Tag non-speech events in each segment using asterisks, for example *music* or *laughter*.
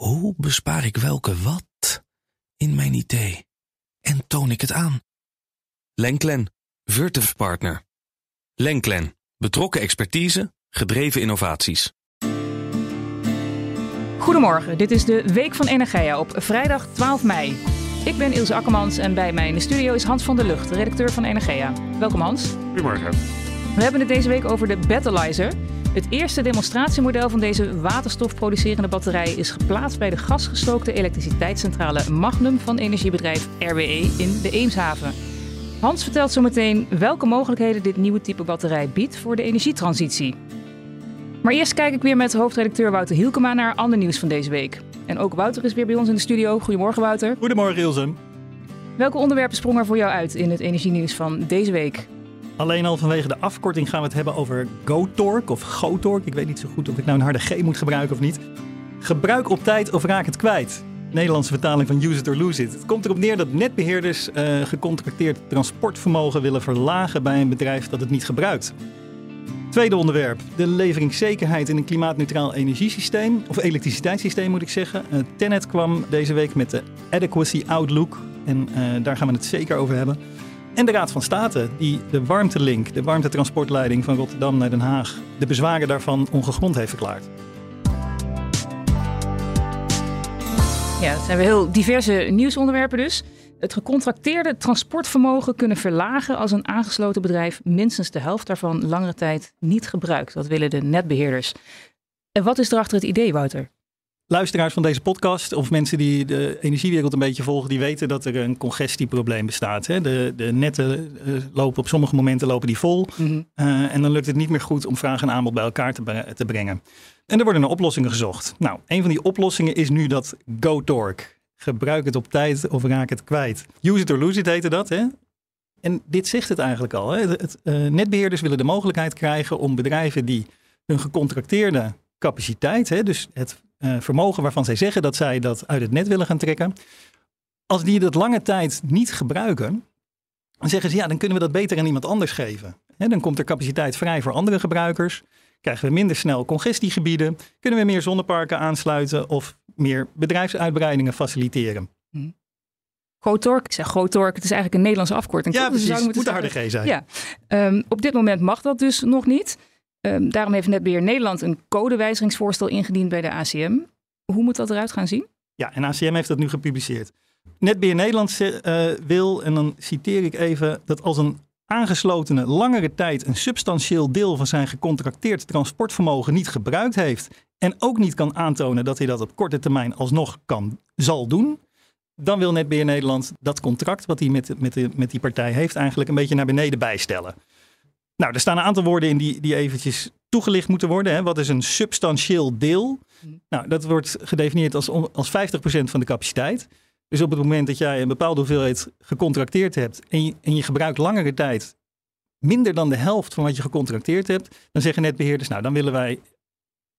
Hoe bespaar ik welke wat in mijn idee? En toon ik het aan? Lenklen, Virtuf Partner. Lenklen, betrokken expertise, gedreven innovaties. Goedemorgen, dit is de Week van Energia op vrijdag 12 mei. Ik ben Ilse Akkermans en bij mij in de studio is Hans van der Lucht, redacteur van Energia. Welkom Hans. Goedemorgen. We hebben het deze week over de Battleizer. Het eerste demonstratiemodel van deze waterstofproducerende batterij is geplaatst bij de gasgestookte elektriciteitscentrale Magnum van energiebedrijf RWE in de Eemshaven. Hans vertelt zo meteen welke mogelijkheden dit nieuwe type batterij biedt voor de energietransitie. Maar eerst kijk ik weer met hoofdredacteur Wouter Hielkema naar ander nieuws van deze week. En ook Wouter is weer bij ons in de studio. Goedemorgen Wouter. Goedemorgen Ilse. Welke onderwerpen sprongen er voor jou uit in het energienieuws van deze week? Alleen al vanwege de afkorting gaan we het hebben over GoTorque of GoTorque. Ik weet niet zo goed of ik nou een harde G moet gebruiken of niet. Gebruik op tijd of raak het kwijt. Nederlandse vertaling van use it or lose it. Het komt erop neer dat netbeheerders uh, gecontracteerd transportvermogen willen verlagen bij een bedrijf dat het niet gebruikt. Tweede onderwerp, de leveringszekerheid in een klimaatneutraal energiesysteem, of elektriciteitssysteem moet ik zeggen. Uh, Tenet kwam deze week met de Adequacy Outlook en uh, daar gaan we het zeker over hebben. En de Raad van State, die de warmtelink, de warmtetransportleiding van Rotterdam naar Den Haag, de bezwaren daarvan ongegrond heeft verklaard. Ja, dat zijn weer heel diverse nieuwsonderwerpen dus. Het gecontracteerde transportvermogen kunnen verlagen als een aangesloten bedrijf minstens de helft daarvan langere tijd niet gebruikt. Dat willen de netbeheerders. En wat is erachter het idee, Wouter? Luisteraars van deze podcast of mensen die de energiewereld een beetje volgen, die weten dat er een congestieprobleem bestaat. Hè? De, de netten uh, lopen op sommige momenten lopen die vol. Mm -hmm. uh, en dan lukt het niet meer goed om vraag en aanbod bij elkaar te, te brengen. En er worden naar oplossingen gezocht. Nou, een van die oplossingen is nu dat GoTorque. Gebruik het op tijd of raak het kwijt. Use it or lose it heette dat. Hè? En dit zegt het eigenlijk al. Hè? Het, uh, netbeheerders willen de mogelijkheid krijgen om bedrijven die hun gecontracteerde capaciteit, hè, dus het uh, vermogen waarvan zij zeggen dat zij dat uit het net willen gaan trekken, als die dat lange tijd niet gebruiken, dan zeggen ze ja, dan kunnen we dat beter aan iemand anders geven. Dan komt er capaciteit vrij voor andere gebruikers. Krijgen we minder snel congestiegebieden? Kunnen we meer zonneparken aansluiten of meer bedrijfsuitbreidingen faciliteren? Hm. Ik zeg GoTorque, het is eigenlijk een Nederlandse afkorting. Ja? Dus precies. we moet de harde G zijn. Ja. Um, op dit moment mag dat dus nog niet. Um, daarom heeft Netbeheer Nederland een codewijzigingsvoorstel ingediend bij de ACM. Hoe moet dat eruit gaan zien? Ja, en ACM heeft dat nu gepubliceerd. Netbeheer Nederland uh, wil, en dan citeer ik even, dat als een aangeslotene langere tijd een substantieel deel van zijn gecontracteerd transportvermogen niet gebruikt heeft en ook niet kan aantonen dat hij dat op korte termijn alsnog kan, zal doen, dan wil Netbeheer Nederland dat contract wat hij met, met, met die partij heeft eigenlijk een beetje naar beneden bijstellen. Nou, er staan een aantal woorden in die, die eventjes toegelicht moeten worden. Hè. Wat is een substantieel deel? Nou, dat wordt gedefinieerd als, als 50% van de capaciteit. Dus op het moment dat jij een bepaalde hoeveelheid gecontracteerd hebt en je, en je gebruikt langere tijd minder dan de helft van wat je gecontracteerd hebt, dan zeggen netbeheerders, nou dan willen wij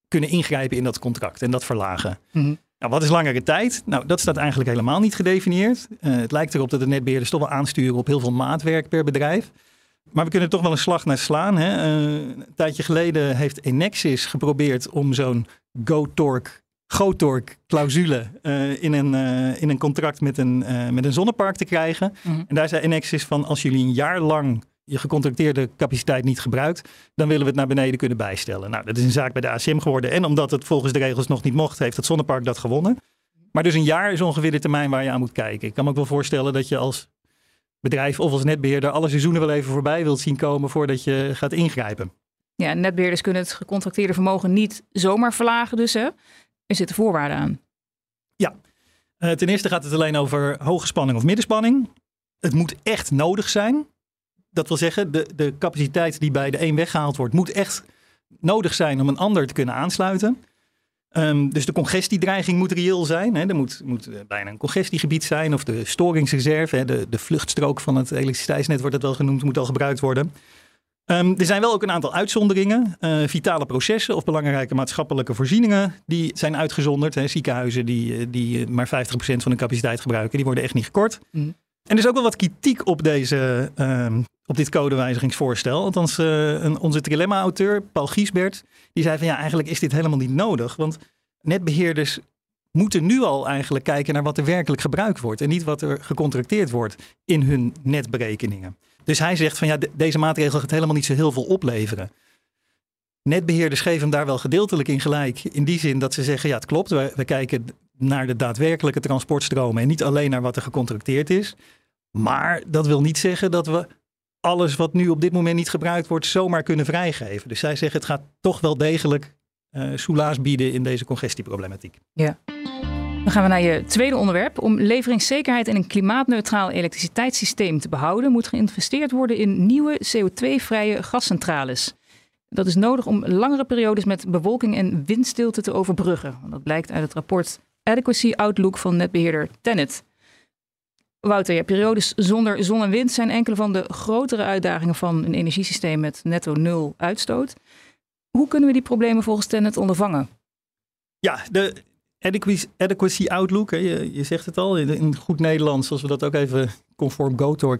kunnen ingrijpen in dat contract en dat verlagen. Mm-hmm. Nou, wat is langere tijd? Nou, dat staat eigenlijk helemaal niet gedefinieerd. Uh, het lijkt erop dat de netbeheerders toch wel aansturen op heel veel maatwerk per bedrijf. Maar we kunnen toch wel een slag naar slaan. Hè? Uh, een tijdje geleden heeft Enexis geprobeerd om zo'n GoTorque GoTorque clausule uh, in, een, uh, in een contract met een, uh, met een zonnepark te krijgen. Mm-hmm. En daar zei Enexis van als jullie een jaar lang je gecontracteerde capaciteit niet gebruikt, dan willen we het naar beneden kunnen bijstellen. Nou, dat is een zaak bij de ACM geworden. En omdat het volgens de regels nog niet mocht, heeft het zonnepark dat gewonnen. Maar dus een jaar is ongeveer de termijn waar je aan moet kijken. Ik kan me ook wel voorstellen dat je als bedrijf of als netbeheerder alle seizoenen wel even voorbij wilt zien komen voordat je gaat ingrijpen. Ja, netbeheerders kunnen het gecontracteerde vermogen niet zomaar verlagen dus hè? Er zitten voorwaarden aan. Ja, uh, ten eerste gaat het alleen over hoge spanning of middenspanning. Het moet echt nodig zijn. Dat wil zeggen, de, de capaciteit die bij de een weggehaald wordt, moet echt nodig zijn om een ander te kunnen aansluiten. Um, dus de congestiedreiging moet reëel zijn. Hè. Er moet, moet bijna een congestiegebied zijn of de storingsreserve, hè, de, de vluchtstrook van het elektriciteitsnet wordt het wel genoemd, moet al gebruikt worden. Um, er zijn wel ook een aantal uitzonderingen. Uh, vitale processen of belangrijke maatschappelijke voorzieningen die zijn uitgezonderd. Hè. Ziekenhuizen die, die maar 50% van de capaciteit gebruiken, die worden echt niet gekort. Mm. En er is ook wel wat kritiek op, deze, um, op dit codewijzigingsvoorstel. Althans, uh, een, onze trilemma-auteur, Paul Giesbert, die zei van ja, eigenlijk is dit helemaal niet nodig. Want netbeheerders moeten nu al eigenlijk kijken naar wat er werkelijk gebruikt wordt. En niet wat er gecontracteerd wordt in hun netberekeningen. Dus hij zegt van ja, deze maatregel gaat helemaal niet zo heel veel opleveren. Netbeheerders geven hem daar wel gedeeltelijk in gelijk. In die zin dat ze zeggen, ja het klopt, we, we kijken naar de daadwerkelijke transportstromen en niet alleen naar wat er gecontracteerd is. Maar dat wil niet zeggen dat we alles wat nu op dit moment niet gebruikt wordt zomaar kunnen vrijgeven. Dus zij zeggen het gaat toch wel degelijk uh, soelaas bieden in deze congestieproblematiek. Ja. Dan gaan we naar je tweede onderwerp. Om leveringszekerheid in een klimaatneutraal elektriciteitssysteem te behouden, moet geïnvesteerd worden in nieuwe CO2-vrije gascentrales. Dat is nodig om langere periodes met bewolking en windstilte te overbruggen. Dat blijkt uit het rapport Adequacy Outlook van netbeheerder Tennet. Wouter, ja, periodes zonder zon en wind zijn enkele van de grotere uitdagingen van een energiesysteem met netto nul uitstoot. Hoe kunnen we die problemen volgens Tennet ondervangen? Ja, de adequacy, outlook, je, je, zegt het al in, goed Nederlands, als we dat ook even conform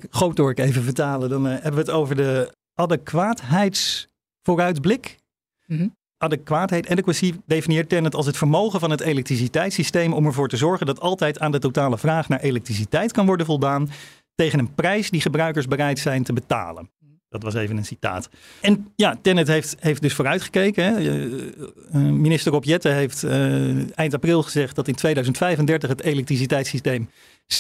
GoTork, even vertalen, dan uh, hebben we het over de adequaatheidsvooruitblik. Mm Adequaatheid, adequacy definieert Tennet als het vermogen van het elektriciteitssysteem om ervoor te zorgen dat altijd aan de totale vraag naar elektriciteit kan worden voldaan tegen een prijs die gebruikers bereid zijn te betalen. Dat was even een citaat. En ja, Tennet heeft, heeft dus vooruitgekeken. Eh, eh, minister Rob Jette heeft uh, eind april gezegd dat in 2035 het elektriciteitssysteem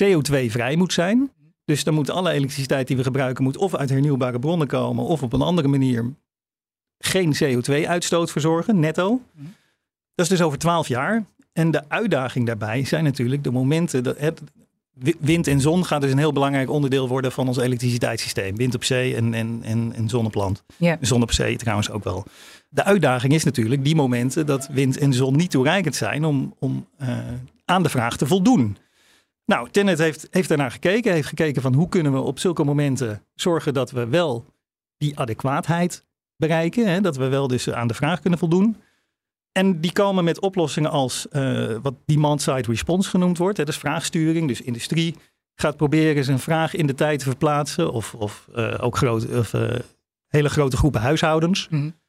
CO2-vrij moet zijn. Dus dan moet alle elektriciteit die we gebruiken moet of uit hernieuwbare bronnen komen of op een andere manier geen CO2-uitstoot verzorgen, netto. Dat is dus over 12 jaar. En de uitdaging daarbij zijn natuurlijk de momenten dat het, wind en zon gaat dus een heel belangrijk onderdeel worden van ons elektriciteitssysteem. Wind op zee en, en, en, en zon op land. Ja. Zon op zee trouwens ook wel. De uitdaging is natuurlijk die momenten dat wind en zon niet toereikend zijn om, om uh, aan de vraag te voldoen. Nou, Tennet heeft, heeft daarnaar gekeken. Heeft gekeken van hoe kunnen we op zulke momenten zorgen dat we wel die adequaatheid bereiken. Hè, dat we wel dus aan de vraag kunnen voldoen. En die komen met oplossingen als uh, wat demand-side response genoemd wordt. Hè, dat is vraagsturing. Dus industrie gaat proberen zijn vraag in de tijd te verplaatsen. Of, of uh, ook grote, of, uh, hele grote groepen huishoudens. Mm -hmm.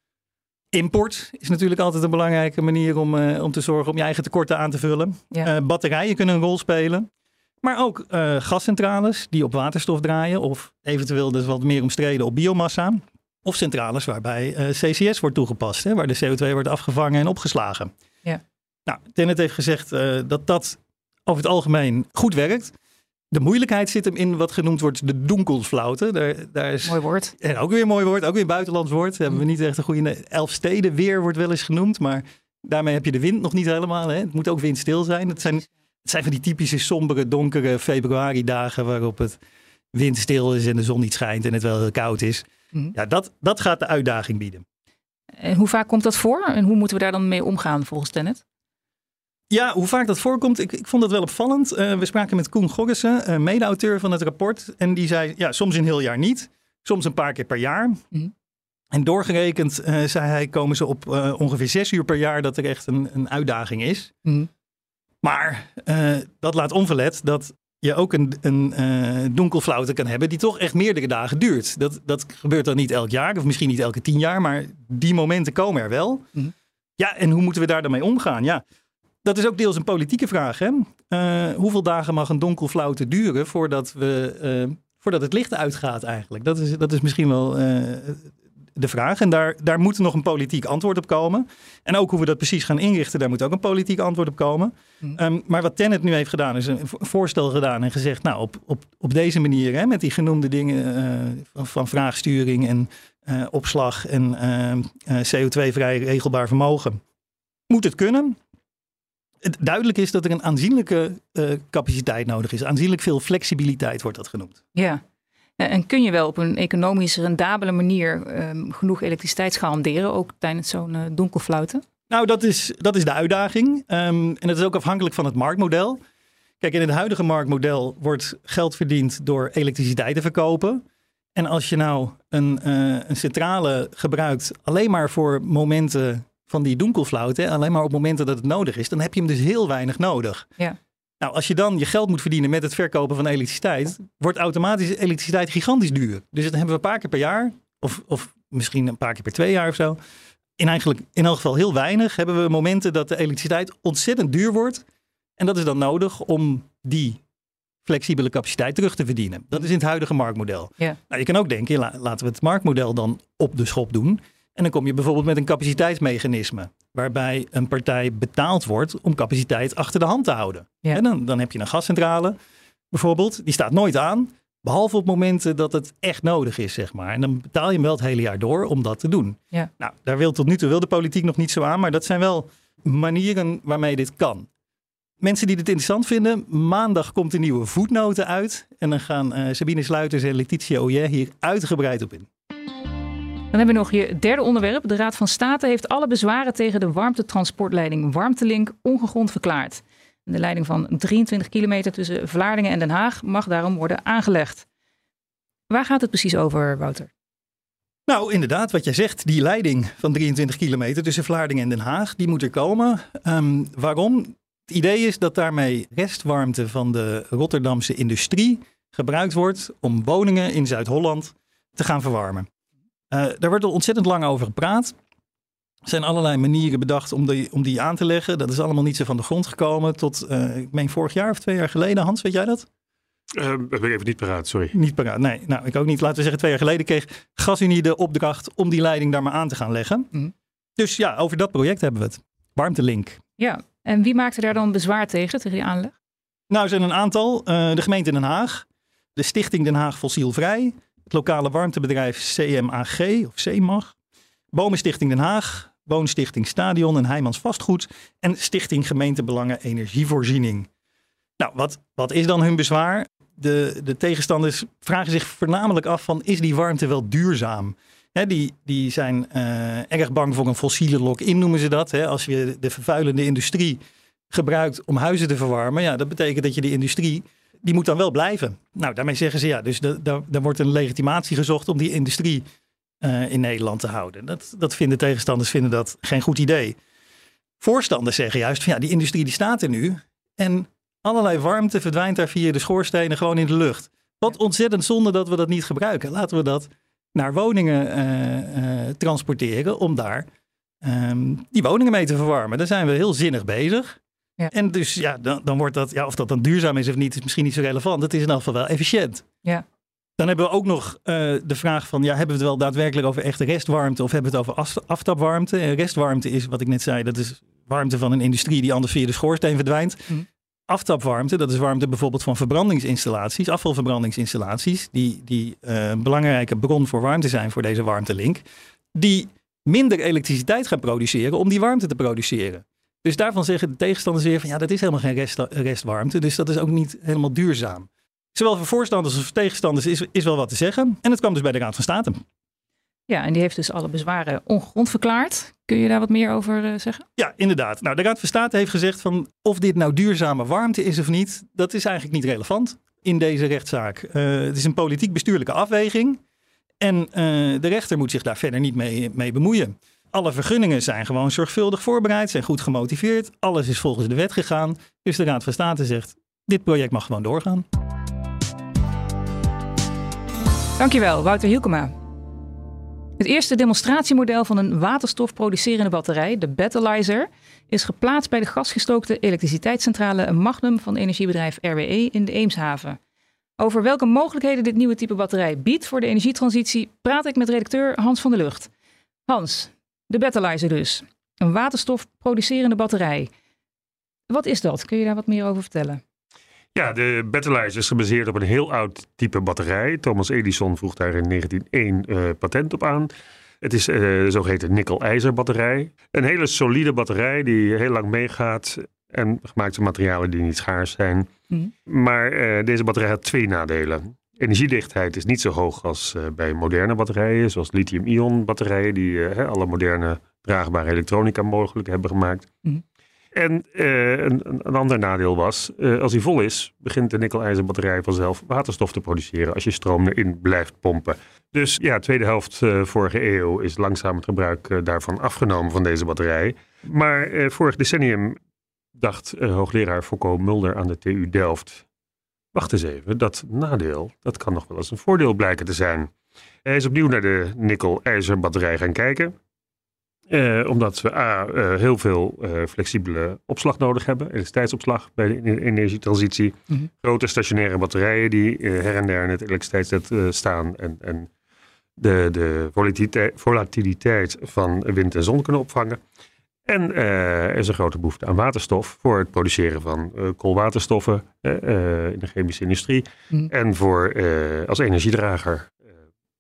Import is natuurlijk altijd een belangrijke manier om, om te zorgen om je eigen tekorten aan te vullen. Ja. batterijen kunnen een rol spelen. Maar ook gascentrales die op waterstof draaien. Of eventueel dus wat meer omstreden op biomassa. Of centrales waarbij uh, eh, CCS wordt toegepast, hè, waar de CO2 wordt afgevangen en opgeslagen. Ja. Nou, Tennet heeft gezegd uh, dat dat over het algemeen goed werkt. De moeilijkheid zit hem in wat genoemd wordt de donkelsflauten. Daar, daar is, mooi woord. En ook weer een mooi woord, ook weer een buitenlands woord. Hebben we niet echt een goede... Elf steden weer wordt wel eens genoemd, maar daarmee heb je de wind nog niet helemaal. Hè. Het moet ook windstil zijn. Het zijn, het zijn van die typische sombere, donkere februari dagen waarop het windstil is en de zon niet schijnt en het wel heel koud is. Mhm. Ja, dat, dat gaat de uitdaging bieden. En hoe vaak komt dat voor? En hoe moeten we daar dan mee omgaan volgens Tennet? Ja, hoe vaak dat voorkomt, ik, ik vond dat wel opvallend. Uh, we spraken met Koen Goggissen, uh, mede-auteur van het rapport. En die zei, ja, soms een heel jaar niet. Soms een paar keer per jaar. Mhm. En doorgerekend, uh, zei hij, komen ze op ongeveer zes uur per jaar dat er echt een, een uitdaging is. Mhm. Maar dat laat onverlet dat je ook een, een uh, kan hebben die toch echt meerdere dagen duurt. Dat, dat gebeurt dan niet elk jaar, of misschien niet elke tien jaar, maar die momenten komen er wel. Mhm. Ja, en hoe moeten we daar dan mee omgaan? Ja, dat is ook deels een politieke vraag. Hè? Uh, hoeveel dagen mag een donkelflaute duren voordat, we, uh, voordat het licht uitgaat eigenlijk? Dat is, dat is misschien wel de vraag. En daar, daar moet nog een politiek antwoord op komen. En ook hoe we dat precies gaan inrichten, daar moet ook een politiek antwoord op komen. Mm. Ehm, maar wat Tennet nu heeft gedaan, is een voorstel gedaan en gezegd, nou, op, op, op deze manier, hè, met die genoemde dingen uh, van, van, vraagsturing en uh, opslag en uh, CO2-vrij regelbaar vermogen, moet het kunnen. Het duidelijk is dat er een aanzienlijke capaciteit nodig is. Aanzienlijk veel flexibiliteit wordt dat genoemd. Ja, en kun je wel op een economisch rendabele manier ehm, genoeg elektriciteit garanderen, ook tijdens zo'n uh, donkelfluiten? Nou, dat is, dat is de uitdaging. Um, en dat is ook afhankelijk van het marktmodel. Kijk, in het huidige marktmodel wordt geld verdiend door elektriciteit te verkopen. En als je nou een, uh, een centrale gebruikt alleen maar voor momenten van die donkelfluiten, alleen maar op momenten dat het nodig is, dan heb je hem dus heel weinig nodig. Ja. Nou, als je dan je geld moet verdienen met het verkopen van elektriciteit, wordt automatisch elektriciteit gigantisch duur. Dus dat hebben we een paar keer per jaar, of, of misschien een paar keer per twee jaar of zo. In, eigenlijk, in elk geval heel weinig hebben we momenten dat de elektriciteit ontzettend duur wordt. En dat is dan nodig om die flexibele capaciteit terug te verdienen. Dat is in het huidige marktmodel. Ja. Nou, je kan ook denken, la- laten we het marktmodel dan op de schop doen. En dan kom je bijvoorbeeld met een capaciteitsmechanisme. Waarbij een partij betaald wordt om capaciteit achter de hand te houden. Ja. En dan, dan heb je een gascentrale bijvoorbeeld. Die staat nooit aan. Behalve op momenten dat het echt nodig is, zeg maar. En dan betaal je hem wel het hele jaar door om dat te doen. Ja. Nou, daar wil tot nu toe wil de politiek nog niet zo aan. Maar dat zijn wel manieren waarmee dit kan. Mensen die dit interessant vinden, maandag komt een nieuwe voetnoten uit. En dan gaan eh, Sabine Sluiters en Letitia Oyer hier uitgebreid op in. Dan hebben we nog je derde onderwerp. De Raad van State heeft alle bezwaren tegen de warmtetransportleiding Warmtelink ongegrond verklaard. De leiding van 23 kilometer tussen Vlaardingen en Den Haag mag daarom worden aangelegd. Waar gaat het precies over, Wouter? Nou, inderdaad, wat jij zegt, die leiding van 23 kilometer tussen Vlaardingen en Den Haag, die moet er komen. Ehm, waarom? Het idee is dat daarmee restwarmte van de Rotterdamse industrie gebruikt wordt om woningen in Zuid-Holland te gaan verwarmen. Eh, daar wordt al ontzettend lang over gepraat. Er zijn allerlei manieren bedacht om die, om die aan te leggen. Dat is allemaal niet zo van de grond gekomen tot, eh, ik meen vorig jaar of twee jaar geleden. Hans, weet jij dat? Uh, ben ik even niet paraat, sorry. Niet paraat, nee. Nou, ik ook niet. Laten we zeggen, twee jaar geleden kreeg GasUnie de opdracht om die leiding daar maar aan te gaan leggen. Mhm. Dus ja, over dat project hebben we het. Warmtelink. Ja, en wie maakte daar dan bezwaar tegen, tegen die aanleg? Nou, er zijn een aantal. Eh, de gemeente Den Haag, de Stichting Den Haag Fossielvrij, het lokale warmtebedrijf CMAG of CMAG, Bomenstichting Den Haag, Woonstichting Stadion en Heijmans Vastgoed en Stichting Gemeentebelangen Energievoorziening. Nou, wat, wat is dan hun bezwaar? De, de tegenstanders vragen zich voornamelijk af van is die warmte wel duurzaam? Die, die zijn eh, erg bang voor een fossiele lock-in noemen ze dat. Als je de vervuilende industrie gebruikt om huizen te verwarmen, ja, dat betekent dat je de industrie, die moet dan wel blijven. Nou, daarmee zeggen ze ja, dus daar wordt een legitimatie gezocht om die industrie uh, in Nederland te houden. Dat, dat vinden tegenstanders vinden dat geen goed idee. Voorstanders zeggen juist van ja, die industrie die staat er nu en allerlei warmte verdwijnt daar via de schoorstenen gewoon in de lucht. Wat ontzettend zonde dat we dat niet gebruiken. Laten we dat naar woningen uh, uh, transporteren om daar um, die woningen mee te verwarmen. Daar zijn we heel zinnig bezig. Ja. En dus ja, dan, dan wordt dat, ja, of dat dan duurzaam is of niet, is misschien niet zo relevant. Het is in elk geval wel efficiënt. Ja. Dan hebben we ook nog uh, de vraag van, ja, hebben we het wel daadwerkelijk over echte restwarmte of hebben we het over af, aftapwarmte? En restwarmte is, wat ik net zei, dat is warmte van een industrie die anders via de schoorsteen verdwijnt. Mm. Aftapwarmte, dat is warmte bijvoorbeeld van verbrandingsinstallaties, afvalverbrandingsinstallaties, die, die uh, een belangrijke bron voor warmte zijn voor deze warmtelink, die minder elektriciteit gaan produceren om die warmte te produceren. Dus daarvan zeggen de tegenstanders weer van ja, dat is helemaal geen rest, restwarmte, dus dat is ook niet helemaal duurzaam. Zowel voor voorstanders als voor tegenstanders is, is wel wat te zeggen. En het kwam dus bij de Raad van State. Ja, en die heeft dus alle bezwaren ongegrond verklaard. Kun je daar wat meer over uh, zeggen? Ja, inderdaad. Nou, de Raad van State heeft gezegd van of dit nou duurzame warmte is of niet, dat is eigenlijk niet relevant in deze rechtszaak. Uh, het is een politiek-bestuurlijke afweging. En uh, de rechter moet zich daar verder niet mee, mee bemoeien. Alle vergunningen zijn gewoon zorgvuldig voorbereid, zijn goed gemotiveerd. Alles is volgens de wet gegaan. Dus de Raad van State zegt, dit project mag gewoon doorgaan. Dankjewel, Wouter Hielkema. Het eerste demonstratiemodel van een waterstofproducerende batterij, de Battleizer, is geplaatst bij de gasgestookte elektriciteitscentrale Magnum van energiebedrijf RWE in de Eemshaven. Over welke mogelijkheden dit nieuwe type batterij biedt voor de energietransitie praat ik met redacteur Hans van der Lucht. Hans, de Battleizer dus. Een waterstofproducerende batterij. Wat is dat? Kun je daar wat meer over vertellen? Ja, de Battleizer is gebaseerd op een heel oud type batterij. Thomas Edison vroeg daar in 1901 uh, patent op aan. Het is uh, de zogeheten nikkel-ijzer batterij. Een hele solide batterij die heel lang meegaat. En gemaakt van materialen die niet schaars zijn. Mm. Maar uh, deze batterij had twee nadelen. Energiedichtheid is niet zo hoog als uh, bij moderne batterijen. Zoals lithium-ion batterijen die alle moderne draagbare elektronica mogelijk hebben gemaakt. Mm. En uh, een, een, ander nadeel was, als hij vol is, begint de nikkel-ijzer batterij vanzelf waterstof te produceren als je stroom erin blijft pompen. Dus ja, tweede helft vorige eeuw is langzaam het gebruik daarvan afgenomen van deze batterij. Maar vorig decennium dacht hoogleraar Foucault Mulder aan de TU Delft. Wacht eens even, dat nadeel, dat kan nog wel eens een voordeel blijken te zijn. Hij is opnieuw naar de nikkel-ijzer batterij gaan kijken. Eh, omdat we A, eh, heel veel eh, flexibele opslag nodig hebben. Elektriciteitsopslag bij de energietransitie. Mhm. Grote stationaire batterijen die eh, her en der in het elektriciteitsnet eh, staan. En, en de, de volatiliteit, volatiliteit van wind en zon kunnen opvangen. En eh, er is een grote behoefte aan waterstof voor het produceren van eh, koolwaterstoffen eh, eh, in de chemische industrie. Mhm. En voor eh, als energiedrager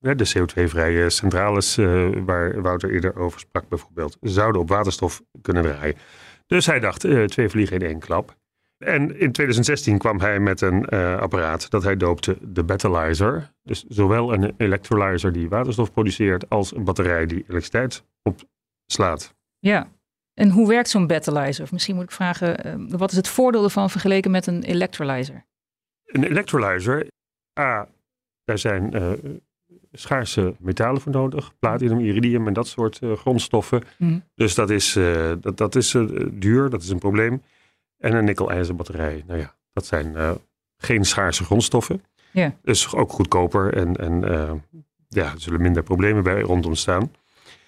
eh, de CO2-vrije centrales, eh, waar Wouter eerder over sprak bijvoorbeeld, zouden op waterstof kunnen draaien. Dus hij dacht, eh, twee vliegen in één klap. En in 2016 kwam hij met een eh, apparaat dat hij doopte de Battleizer. Dus zowel een electrolyzer die waterstof produceert als een batterij die elektriciteit opslaat. Ja. En hoe werkt zo'n battleizer? Of misschien moet ik vragen, eh, wat is het voordeel ervan vergeleken met een electrolyzer? Een electrolyzer, A, daar zijn eh, schaarse metalen voor nodig. Platinum, iridium en dat soort eh, grondstoffen. Mhm. Dus dat is, dat, dat is duur, dat is een probleem. En een nikkel-ijzer batterij, nou ja, dat zijn geen schaarse grondstoffen. Ja. Dus ook goedkoper en, en ja, er zullen minder problemen bij rondom staan.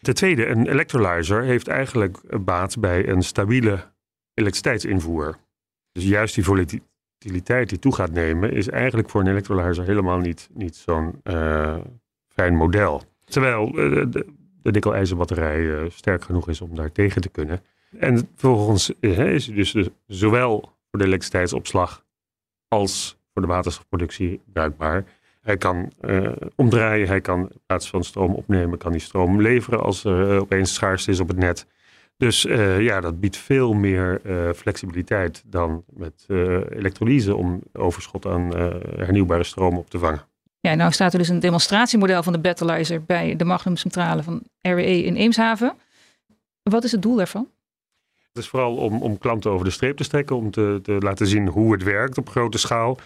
Ten tweede, een electrolyzer heeft eigenlijk baat bij een stabiele elektriciteitsinvoer. Dus juist die volatiliteit die toe gaat nemen, is eigenlijk voor een electrolyzer helemaal niet, niet zo'n eh, fijn model. Terwijl eh, de, de nikkel-ijzerbatterij eh, sterk genoeg is om daar tegen te kunnen. En vervolgens is het dus de- zowel voor de elektriciteitsopslag als voor de waterstofproductie bruikbaar. Hij kan eh, omdraaien, hij kan in plaats van stroom opnemen, kan die stroom leveren als er eh, opeens schaarste is op het net. Dus eh, ja, dat biedt veel meer flexibiliteit dan met eh, elektrolyse om overschot aan hernieuwbare stroom op te vangen. Ja, nou staat er dus een demonstratiemodel van de battleizer bij de Magnum Centrale van RWE in Eemshaven. Wat is het doel daarvan? Het is vooral om, om klanten over de streep te strekken, om te, te laten zien hoe het werkt op grote schaal.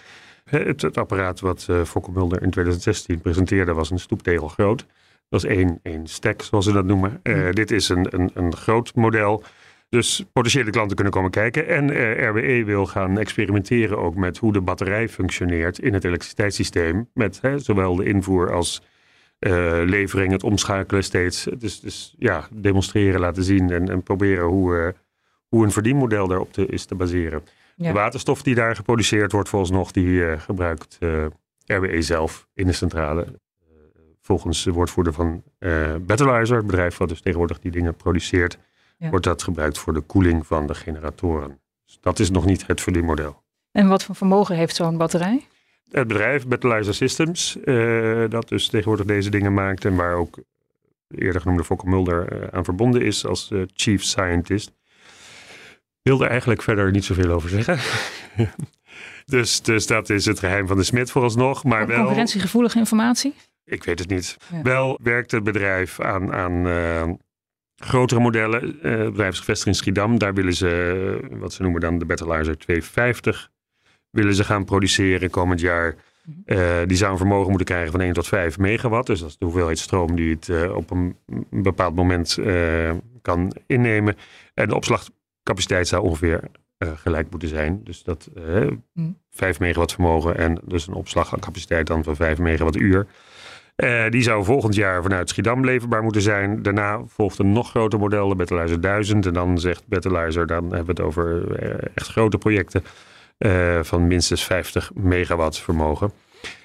Het, het apparaat wat eh Fokker Mulder in 2016 presenteerde was een stoeptegel groot. Dat is één, één stack, zoals ze dat noemen. Eh, Mhm. Dit is een, een, een groot model. Dus potentiële klanten kunnen komen kijken. En eh, RWE wil gaan experimenteren ook met hoe de batterij functioneert in het elektriciteitssysteem. Met hè, zowel de invoer als levering, het omschakelen steeds. Dus, dus ja, demonstreren, laten zien en, en proberen hoe, hoe een verdienmodel daarop te, is te baseren. De waterstof die daar geproduceerd wordt, volgens nog, die eh, gebruikt eh, RWE zelf in de centrale. Eh, volgens de woordvoerder van Battleizer, het bedrijf wat dus tegenwoordig die dingen produceert, Ja. wordt dat gebruikt voor de koeling van de generatoren. Dus dat is nog niet het verdienmodel. En wat voor vermogen heeft zo'n batterij? Het bedrijf Battleizer Systems, dat dus tegenwoordig deze dingen maakt en waar ook de eerder genoemde Fokker Mulder aan verbonden is als chief scientist, wilde eigenlijk verder niet zoveel over zeggen. *laughs* dus, dus dat is het geheim van de smid vooralsnog. Maar wel, Concurrentiegevoelige informatie? ik weet het niet. Ja. Wel werkt het bedrijf aan, aan eh, grotere modellen. Eh, het bedrijf is gevestigd in Schiedam. Daar willen ze, eh, wat ze noemen dan de Battleizer 250, willen ze gaan produceren komend jaar. Mhm. Eh, die zou een vermogen moeten krijgen van 1 tot 5 megawatt. Dus dat is de hoeveelheid stroom die het op een, bepaald moment eh, kan innemen. En de opslagcapaciteit zou ongeveer eh, gelijk moeten zijn. Dus dat eh Mhm. 5 megawatt vermogen en dus een opslagcapaciteit dan van 5 megawattuur. Eh, die zou volgend jaar vanuit Schiedam leverbaar moeten zijn. Daarna volgt een nog groter model, de Battleizer 1000. En dan zegt Battleizer, dan hebben we het over eh, echt grote projecten eh, van minstens 50 megawatt vermogen.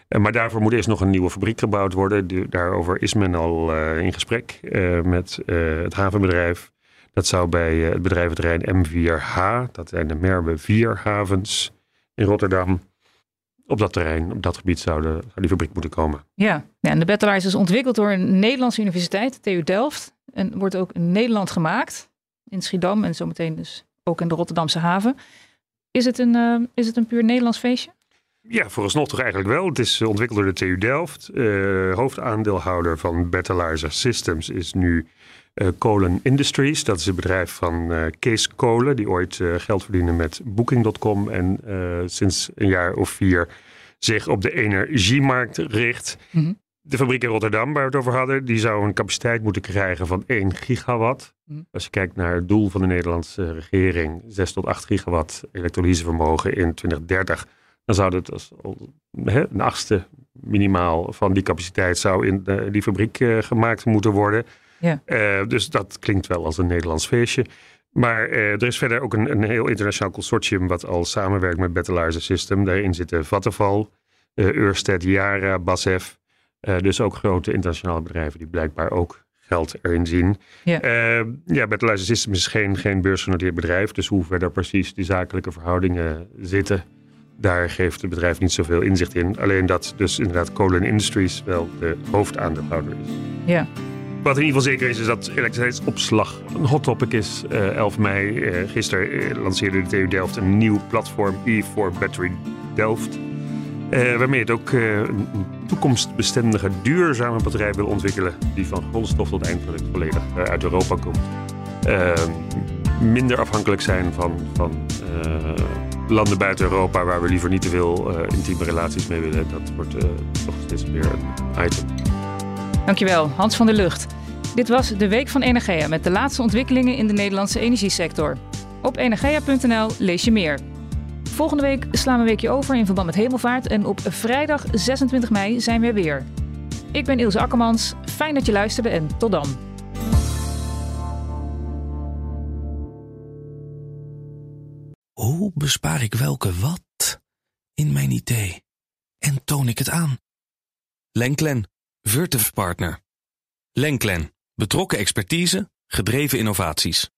Eh, maar daarvoor moet eerst nog een nieuwe fabriek gebouwd worden. Daarover is men al eh, in gesprek eh, met eh, het havenbedrijf. Dat zou bij eh, het bedrijventerrein M4H, dat zijn de Merwe 4 havens in Rotterdam. Op dat terrein, op dat gebied zou, de, zou die fabriek moeten komen. Ja. ja en de battleizer is ontwikkeld door een Nederlandse universiteit, TU Delft. En wordt ook in Nederland gemaakt. In Schiedam en zometeen dus ook in de Rotterdamse haven. Is het een, eh, is het een puur Nederlands feestje? Ja, vooralsnog toch eigenlijk wel. Het is eh, ontwikkeld door de TU Delft. Hoofdaandeelhouder van Battleizer Systems is nu eh Kolen Industries. Dat is het bedrijf van eh, Kees Kolen, die ooit eh, geld verdiende met Booking.com en sinds een jaar of vier zich op de energiemarkt richt. Mhm. De fabriek in Rotterdam, waar we het over hadden, die zou een capaciteit moeten krijgen van 1 gigawatt. Mhm. Als je kijkt naar het doel van de Nederlandse regering, 6 tot 8 gigawatt elektrolysevermogen in 2030, dan zou het als een achtste minimaal van die capaciteit zou in die fabriek gemaakt moeten worden. Ja. Eh, dus dat klinkt wel als een Nederlands feestje. Maar eh, er is verder ook een, een heel internationaal consortium wat al samenwerkt met Battleizer System. Daarin zitten Vattenfall, uh, Ørsted, Yara, BASF. Dus ook grote internationale bedrijven die blijkbaar ook geld erin zien. Ja. Uh, ja, Battleizer System is geen, geen beursgenoteerd bedrijf. Dus hoe verder precies die zakelijke verhoudingen zitten, daar geeft het bedrijf niet zoveel inzicht in. Alleen dat dus inderdaad Colin Industries wel de hoofdaandeelhouder is. Ja. Wat in ieder geval zeker is, is dat elektriciteitsopslag een hot topic is. Uh, 11 mei, uh, gisteren uh, lanceerde de TU Delft een nieuw platform E4 Battery Delft. Uh, waarmee het ook een toekomstbestendige, duurzame batterij wil ontwikkelen. Die van grondstof tot eindproduct volledig uit Europa komt. minder afhankelijk zijn van, van landen buiten Europa, waar we liever niet te veel intieme relaties mee willen. Dat wordt nog steeds meer een item. Dankjewel, Hans van der Lucht. Dit was de Week van Energia met de laatste ontwikkelingen in de Nederlandse energiesector. Op energia.nl lees je meer. Volgende week slaan we een weekje over in verband met hemelvaart en op vrijdag 26 mei zijn we er weer. Ik ben Ilse Akkermans, fijn dat je luisterde en tot dan. Hoe bespaar ik welke wat in mijn idee en toon ik het aan? Lenklen, Virtuf Partner. Lenklen, betrokken expertise, gedreven innovaties.